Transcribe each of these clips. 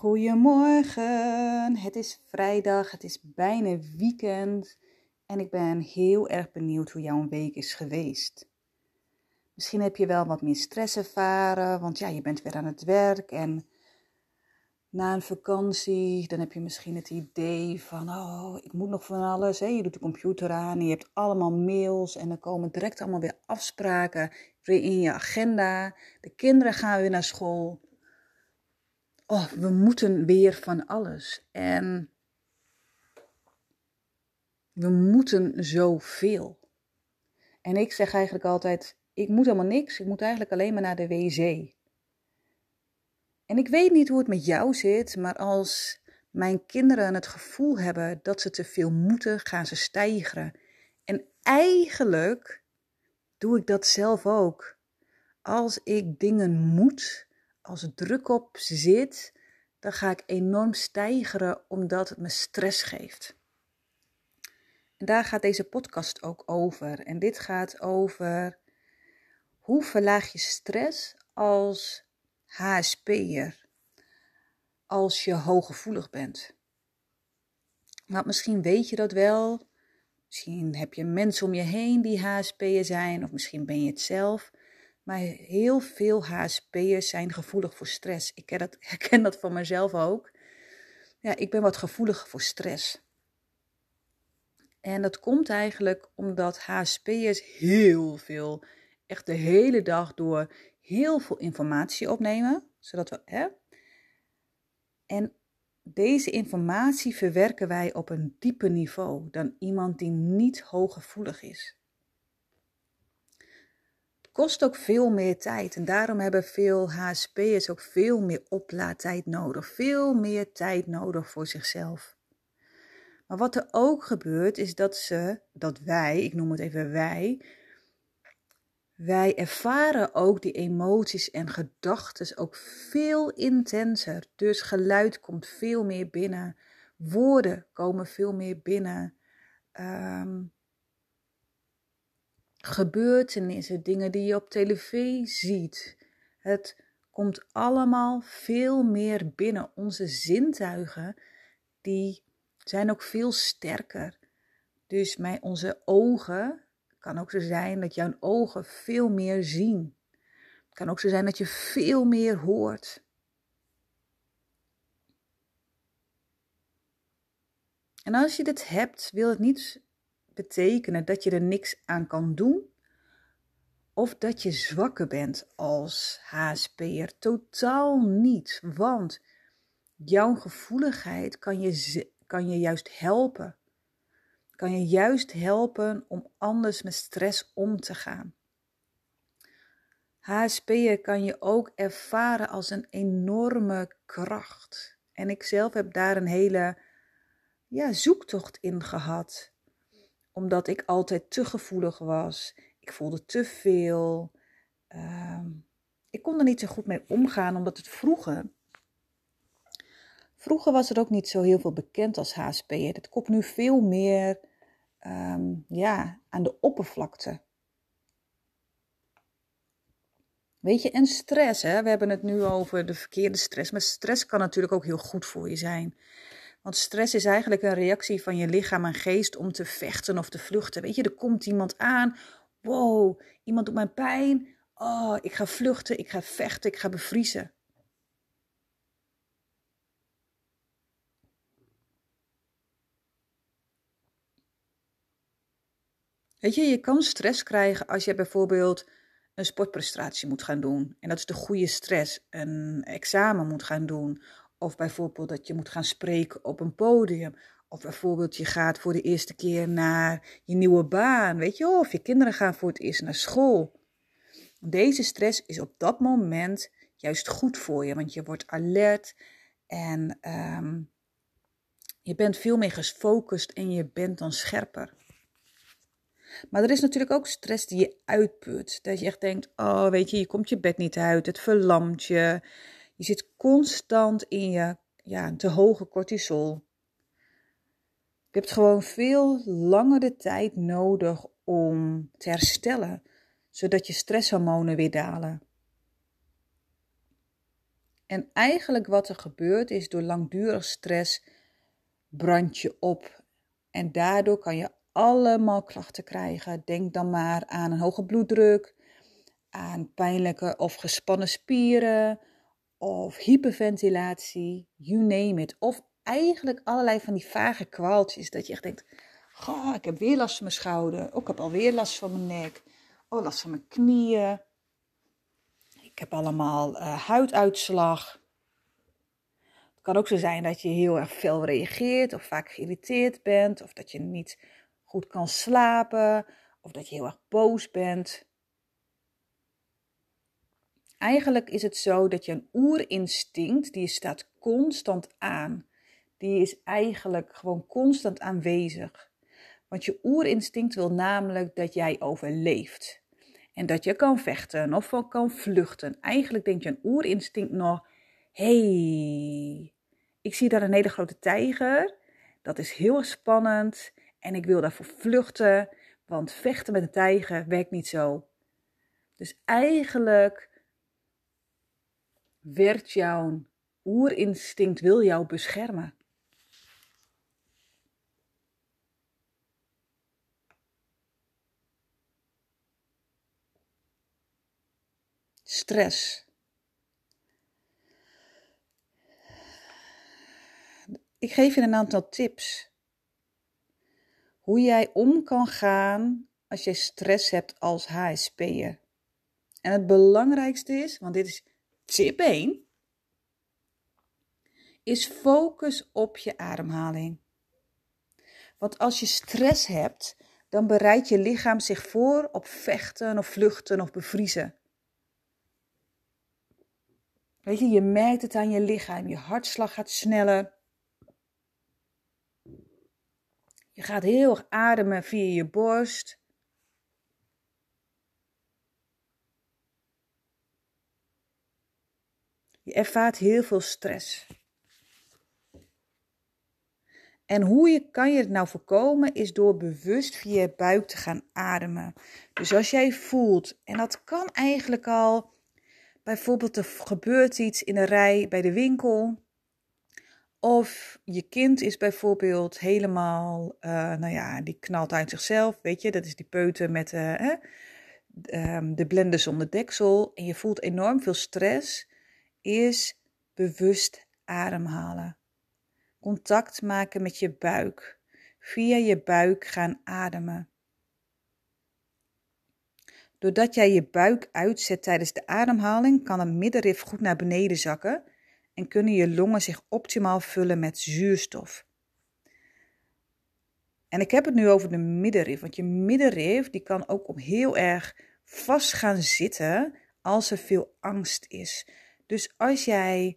Goedemorgen, het is vrijdag, het is bijna weekend en ik ben heel erg benieuwd hoe jouw week is geweest. Misschien heb je wel wat meer stress ervaren, want ja, je bent weer aan het werk en na een vakantie, dan heb je misschien het idee van, oh, ik moet nog van alles. Je doet de computer aan, je hebt allemaal mails en dan komen direct allemaal weer afspraken in je agenda. De kinderen gaan weer naar school oh, we moeten weer van alles. En we moeten zoveel. En ik zeg eigenlijk altijd: ik moet helemaal niks. Ik moet eigenlijk alleen maar naar de wc. En ik weet niet hoe het met jou zit, maar als mijn kinderen het gevoel hebben dat ze te veel moeten, gaan ze stijgeren. En eigenlijk doe ik dat zelf ook. Als ik dingen moet, als druk op zit, dan ga ik enorm stijgeren omdat het me stress geeft. En daar gaat deze podcast ook over. En dit gaat over hoe verlaag je stress als HSP'er, als je hooggevoelig bent. Want misschien weet je dat wel. Misschien heb je mensen om je heen die HSP'er zijn, of misschien ben je het zelf. Maar heel veel HSP'ers zijn gevoelig voor stress. Ik ken dat, herken dat van mezelf ook. Ja, ik ben wat gevoelig voor stress. En dat komt eigenlijk omdat HSP'ers heel veel, echt de hele dag door, heel veel informatie opnemen. Zodat we, hè? En deze informatie verwerken wij op een dieper niveau dan iemand die niet hooggevoelig is kost ook veel meer tijd. En daarom hebben veel HSP'ers ook veel meer oplaadtijd nodig. Veel meer tijd nodig voor zichzelf. Maar wat er ook gebeurt, is dat ze, dat wij, ik noem het even wij, wij ervaren ook die emoties en gedachten ook veel intenser. Dus geluid komt veel meer binnen. Woorden komen veel meer binnen. Um, gebeurtenissen, dingen die je op tv ziet. Het komt allemaal veel meer binnen. Onze zintuigen, die zijn ook veel sterker. Dus mijn, onze ogen, kan ook zo zijn dat jouw ogen veel meer zien. Het kan ook zo zijn dat je veel meer hoort. En als je dit hebt, wil het niet betekenen dat je er niks aan kan doen of dat je zwakker bent als HSP'er. Totaal niet, want jouw gevoeligheid kan je, kan je juist helpen. Kan je juist helpen om anders met stress om te gaan. HSP'er kan je ook ervaren als een enorme kracht. En ik zelf heb daar een hele ja, zoektocht in gehad omdat ik altijd te gevoelig was. Ik voelde te veel. Ehm, ik kon er niet zo goed mee omgaan, omdat het vroeger. Vroeger was er ook niet zo heel veel bekend als HSP. Het komt nu veel meer ehm, ja, aan de oppervlakte. Weet je, en stress, hè? we hebben het nu over de verkeerde stress. Maar stress kan natuurlijk ook heel goed voor je zijn. Want stress is eigenlijk een reactie van je lichaam en geest om te vechten of te vluchten. Weet je, er komt iemand aan. Wow, iemand doet mijn pijn. Oh, ik ga vluchten, ik ga vechten, ik ga bevriezen. Weet je, je kan stress krijgen als je bijvoorbeeld een sportprestatie moet gaan doen. En dat is de goede stress. Een examen moet gaan doen. Of bijvoorbeeld dat je moet gaan spreken op een podium. Of bijvoorbeeld je gaat voor de eerste keer naar je nieuwe baan. Weet je, of je kinderen gaan voor het eerst naar school. Deze stress is op dat moment juist goed voor je, want je wordt alert en um, je bent veel meer gefocust en je bent dan scherper. Maar er is natuurlijk ook stress die je uitput. Dat je echt denkt, oh weet je, je komt je bed niet uit, het verlamt je. Je zit constant in je ja, te hoge cortisol. Je hebt gewoon veel langere tijd nodig om te herstellen, zodat je stresshormonen weer dalen. En eigenlijk wat er gebeurt is door langdurig stress brand je op. En daardoor kan je allemaal klachten krijgen. Denk dan maar aan een hoge bloeddruk, aan pijnlijke of gespannen spieren, of hyperventilatie, you name it. Of eigenlijk allerlei van die vage kwaaltjes, dat je echt denkt, goh, ik heb weer last van mijn schouder, oh, ik heb alweer last van mijn nek, oh, last van mijn knieën. Ik heb allemaal uh, huiduitslag. Het kan ook zo zijn dat je heel erg veel reageert of vaak geïrriteerd bent of dat je niet goed kan slapen of dat je heel erg boos bent. Eigenlijk is het zo dat je een oerinstinct, die staat constant aan. Die is eigenlijk gewoon constant aanwezig. Want je oerinstinct wil namelijk dat jij overleeft. En dat je kan vechten of kan vluchten. Eigenlijk denkt je een oerinstinct nog: hey, ik zie daar een hele grote tijger. Dat is heel spannend. En ik wil daarvoor vluchten. Want vechten met een tijger werkt niet zo. Dus eigenlijk werd jouw oerinstinct wil jou beschermen. Stress. Ik geef je een aantal tips. Hoe jij om kan gaan als je stress hebt als HSP'er. En het belangrijkste is, want dit is tip 1 is focus op je ademhaling. Want als je stress hebt, dan bereidt je lichaam zich voor op vechten of vluchten of bevriezen. Weet je, je merkt het aan je lichaam. Je hartslag gaat sneller. Je gaat heel erg ademen via je borst. Je ervaart heel veel stress. En hoe je, kan je het nou voorkomen is door bewust via je buik te gaan ademen. Dus als jij voelt, en dat kan eigenlijk al, bijvoorbeeld er gebeurt iets in een rij bij de winkel. Of je kind is bijvoorbeeld helemaal, uh, nou ja, die knalt uit zichzelf, weet je, dat is die peuter met uh, de blender zonder deksel. En je voelt enorm veel stress is bewust ademhalen. Contact maken met je buik. Via je buik gaan ademen. Doordat jij je buik uitzet tijdens de ademhaling, kan een middenrif goed naar beneden zakken en kunnen je longen zich optimaal vullen met zuurstof. En ik heb het nu over de middenrif, want je middenrif die kan ook heel erg vast gaan zitten als er veel angst is. Dus als jij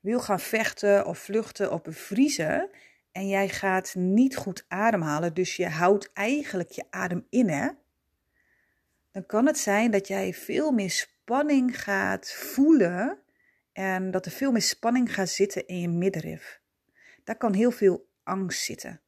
wil gaan vechten of vluchten of bevriezen en jij gaat niet goed ademhalen, dus je houdt eigenlijk je adem in, hè, dan kan het zijn dat jij veel meer spanning gaat voelen en dat er veel meer spanning gaat zitten in je middenrif. Daar kan heel veel angst zitten.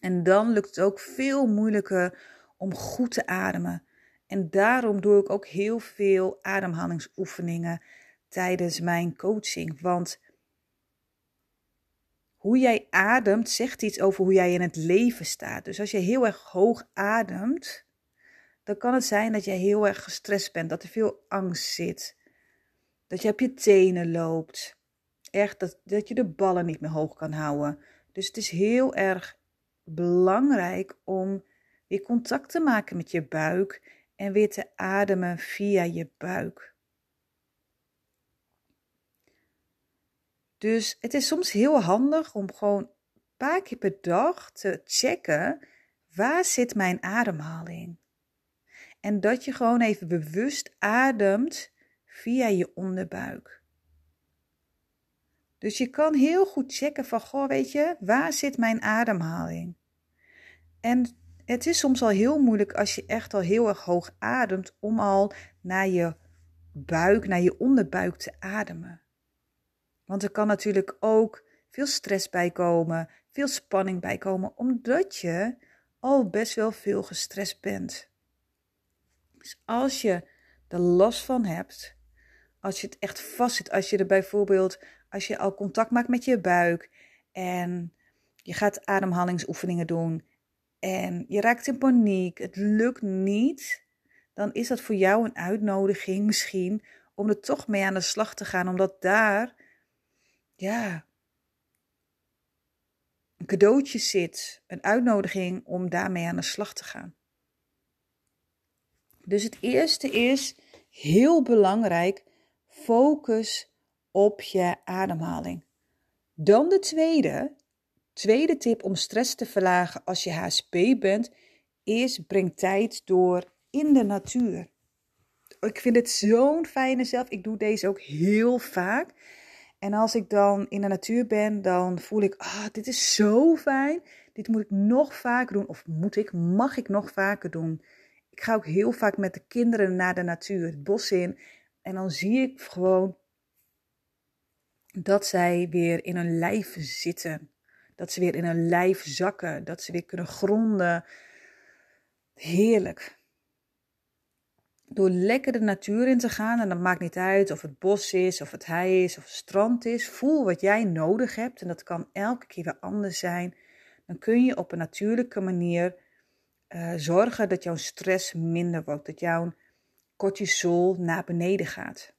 En dan lukt het ook veel moeilijker om goed te ademen. En daarom doe ik ook heel veel ademhalingsoefeningen tijdens mijn coaching. Want hoe jij ademt zegt iets over hoe jij in het leven staat. Dus als je heel erg hoog ademt, dan kan het zijn dat je heel erg gestrest bent, dat er veel angst zit, dat je op je tenen loopt. Echt dat, dat je de ballen niet meer hoog kan houden. Dus het is heel erg belangrijk om weer contact te maken met je buik en weer te ademen via je buik. Dus het is soms heel handig om gewoon een paar keer per dag te checken waar zit mijn ademhaling. En dat je gewoon even bewust ademt via je onderbuik. Dus je kan heel goed checken van, goh, weet je, waar zit mijn ademhaling? En het is soms al heel moeilijk als je echt al heel erg hoog ademt om al naar je buik, naar je onderbuik te ademen. Want er kan natuurlijk ook veel stress bij komen, veel spanning bij komen, omdat je al best wel veel gestrest bent. Dus als je er last van hebt, Als je het echt vastzit, als je er bijvoorbeeld, als je al contact maakt met je buik en je gaat ademhalingsoefeningen doen en je raakt in paniek, het lukt niet, dan is dat voor jou een uitnodiging misschien om er toch mee aan de slag te gaan, omdat daar, ja, een cadeautje zit, een uitnodiging om daarmee aan de slag te gaan. Dus het eerste is heel belangrijk, focus op je ademhaling. Dan de tweede, tweede tip om stress te verlagen als je HSP bent, is breng tijd door in de natuur. Ik vind het zo'n fijne zelf. Ik doe deze ook heel vaak. En als ik dan in de natuur ben, dan voel ik, ah, dit is zo fijn. Dit moet ik nog vaker doen. Of moet ik, mag ik nog vaker doen. Ik ga ook heel vaak met de kinderen naar de natuur, het bos in. En dan zie ik gewoon dat zij weer in hun lijf zitten. Dat ze weer in hun lijf zakken. Dat ze weer kunnen gronden. Heerlijk. Door lekker de natuur in te gaan, en dat maakt niet uit of het bos is, of het hei is, of het strand is. Voel wat jij nodig hebt en dat kan elke keer weer anders zijn. Dan kun je op een natuurlijke manier uh, zorgen dat jouw stress minder wordt, dat jouw cortisol naar beneden gaat.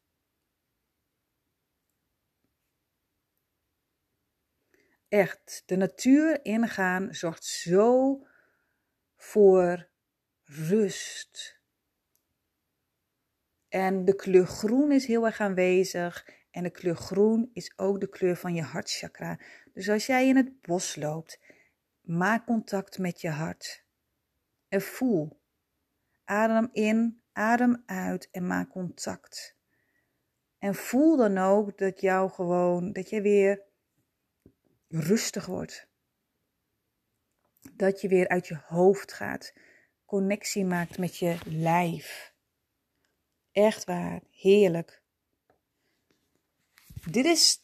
Echt, de natuur ingaan zorgt zo voor rust. En de kleur groen is heel erg aanwezig. En de kleur groen is ook de kleur van je hartchakra. Dus als jij in het bos loopt, maak contact met je hart. En voel. Adem in, adem uit en maak contact. En voel dan ook dat jou gewoon, dat je weer rustig wordt. Dat je weer uit je hoofd gaat. Connectie maakt met je lijf. Echt waar, heerlijk. Dit is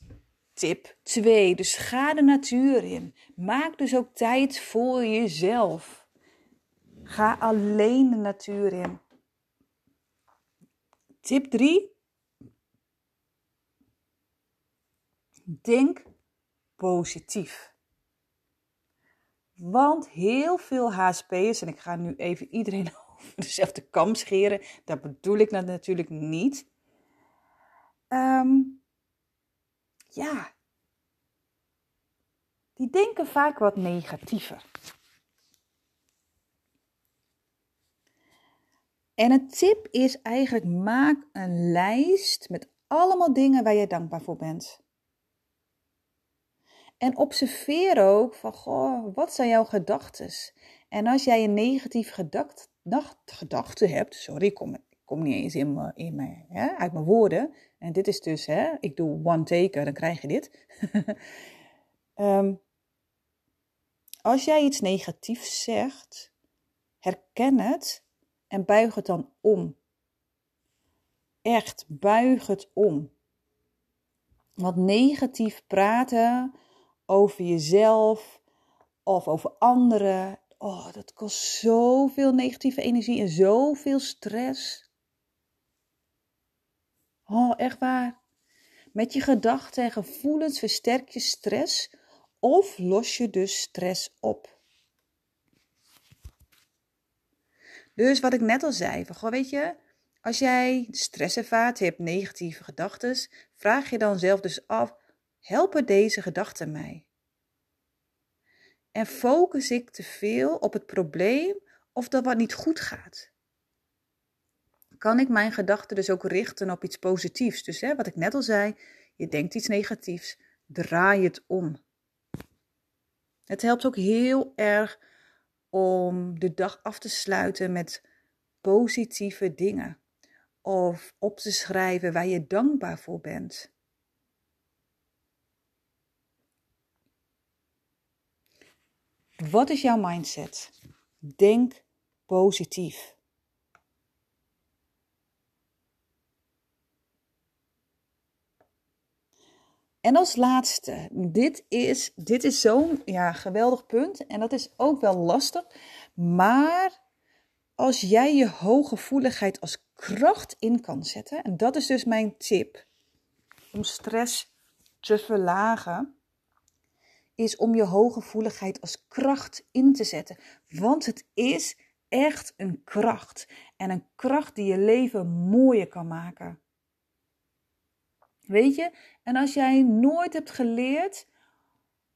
tip 2. Dus ga de natuur in. Maak dus ook tijd voor jezelf. Ga alleen de natuur in. Tip 3. Denk positief. Want heel veel HSP'ers, en ik ga nu even iedereen dezelfde kam scheren, dat bedoel ik natuurlijk niet. Um, ja, die denken vaak wat negatiever. En een tip is eigenlijk maak een lijst met allemaal dingen waar je dankbaar voor bent. En observeer ook van, goh, wat zijn jouw gedachten? En als jij een negatief gedacht, gedachte hebt, sorry, ik kom, kom niet eens in in me, hè, uit mijn woorden. En dit is dus, hè, ik doe one taker, dan krijg je dit. um, als jij iets negatiefs zegt, herken het en buig het dan om. Echt, buig het om. Want negatief praten over jezelf of over anderen, oh, dat kost zoveel negatieve energie en zoveel stress. Oh, echt waar. Met je gedachten en gevoelens versterk je stress of los je dus stress op. Dus wat ik net al zei, van, goh, weet je, als jij stress ervaart, je hebt negatieve gedachten, vraag je dan zelf dus af, helpen deze gedachten mij? En focus ik te veel op het probleem of dat wat niet goed gaat? Kan ik mijn gedachten dus ook richten op iets positiefs? Dus hè, wat ik net al zei, je denkt iets negatiefs, draai het om. Het helpt ook heel erg om de dag af te sluiten met positieve dingen. Of op te schrijven waar je dankbaar voor bent. Wat is jouw mindset? Denk positief. En als laatste, dit is, dit is zo'n ja, geweldig punt en dat is ook wel lastig. Maar als jij je hooggevoeligheid als kracht in kan zetten. En dat is dus mijn tip om stress te verlagen. Is om je hooggevoeligheid als kracht in te zetten. Want het is echt een kracht. En een kracht die je leven mooier kan maken. Weet je? En als jij nooit hebt geleerd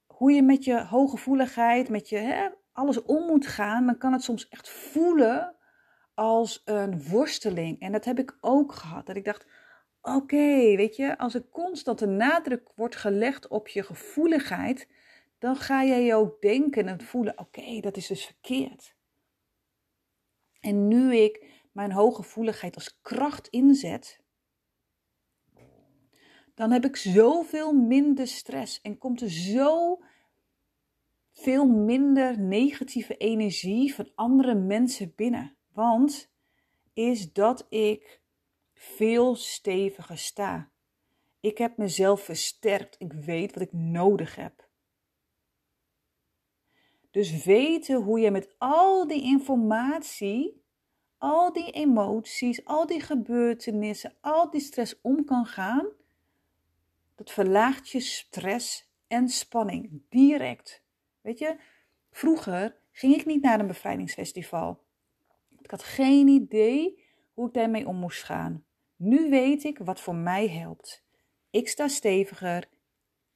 hoe je met je hooggevoeligheid, met je hè, alles om moet gaan, dan kan het soms echt voelen als een worsteling. En dat heb ik ook gehad. Dat ik dacht, oké, weet je, als er constant een nadruk wordt gelegd op je gevoeligheid, dan ga jij je ook denken en voelen, oké, dat is dus verkeerd. En nu ik mijn hooggevoeligheid als kracht inzet, dan heb ik zoveel minder stress en komt er zo veel minder negatieve energie van andere mensen binnen. Want is dat ik veel steviger sta. Ik heb mezelf versterkt. Ik weet wat ik nodig heb. Dus weten hoe je met al die informatie, al die emoties, al die gebeurtenissen, al die stress om kan gaan, dat verlaagt je stress en spanning direct. Weet je, vroeger ging ik niet naar een bevrijdingsfestival. Ik had geen idee hoe ik daarmee om moest gaan. Nu weet ik wat voor mij helpt. Ik sta steviger,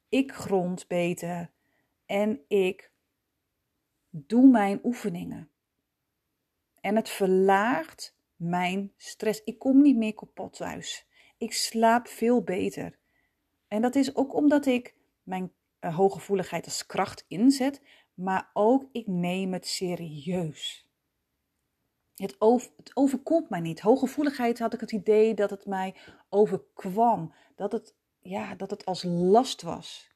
ik grond beter en ik doe mijn oefeningen. En het verlaagt mijn stress. Ik kom niet meer kapot thuis. Ik slaap veel beter. En dat is ook omdat ik mijn uh, hooggevoeligheid als kracht inzet, maar ook ik neem het serieus. Het, over, het overkomt mij niet. Hooggevoeligheid had ik het idee dat het mij overkwam, dat het, ja, dat het als last was.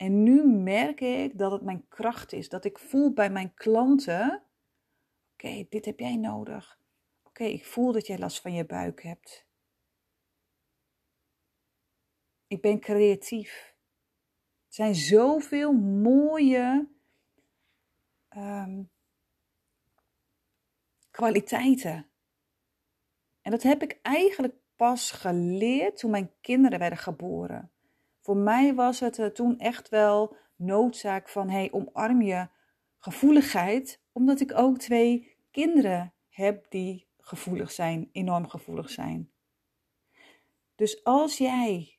En nu merk ik dat het mijn kracht is, dat ik voel bij mijn klanten: oké, dit heb jij nodig. Oké, ik voel dat jij last van je buik hebt. Ik ben creatief. Er zijn zoveel mooie um, kwaliteiten. En dat heb ik eigenlijk pas geleerd toen mijn kinderen werden geboren. Voor mij was het uh, toen echt wel noodzaak van hey, omarm je gevoeligheid, omdat ik ook twee kinderen heb die gevoelig zijn, enorm gevoelig zijn. Dus als jij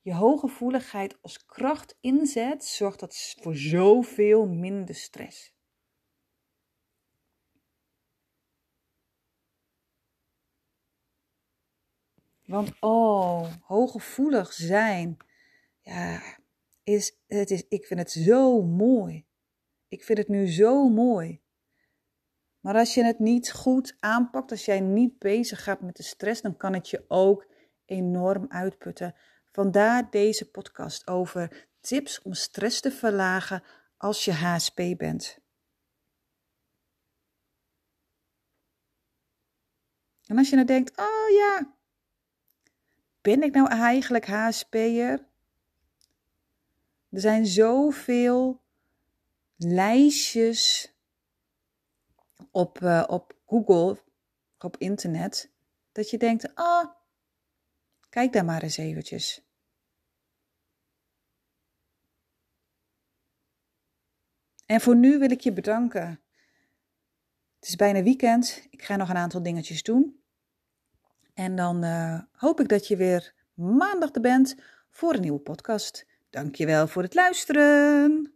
je hooggevoeligheid als kracht inzet, zorgt dat voor zoveel minder stress. Want oh, hooggevoelig zijn, ja, is, het is, ik vind het zo mooi. Ik vind het nu zo mooi. Maar als je het niet goed aanpakt, als jij niet bezig gaat met de stress, dan kan het je ook enorm uitputten. Vandaar deze podcast over tips om stress te verlagen als je HSP bent. En als je nou denkt, oh ja, ben ik nou eigenlijk HSP'er? Er zijn zoveel lijstjes op, uh, op Google, op internet, dat je denkt, ah, Kijk daar maar eens eventjes. En voor nu wil ik je bedanken. Het is bijna weekend. Ik ga nog een aantal dingetjes doen. En dan uh, hoop ik dat je weer maandag er bent voor een nieuwe podcast. Dankjewel voor het luisteren.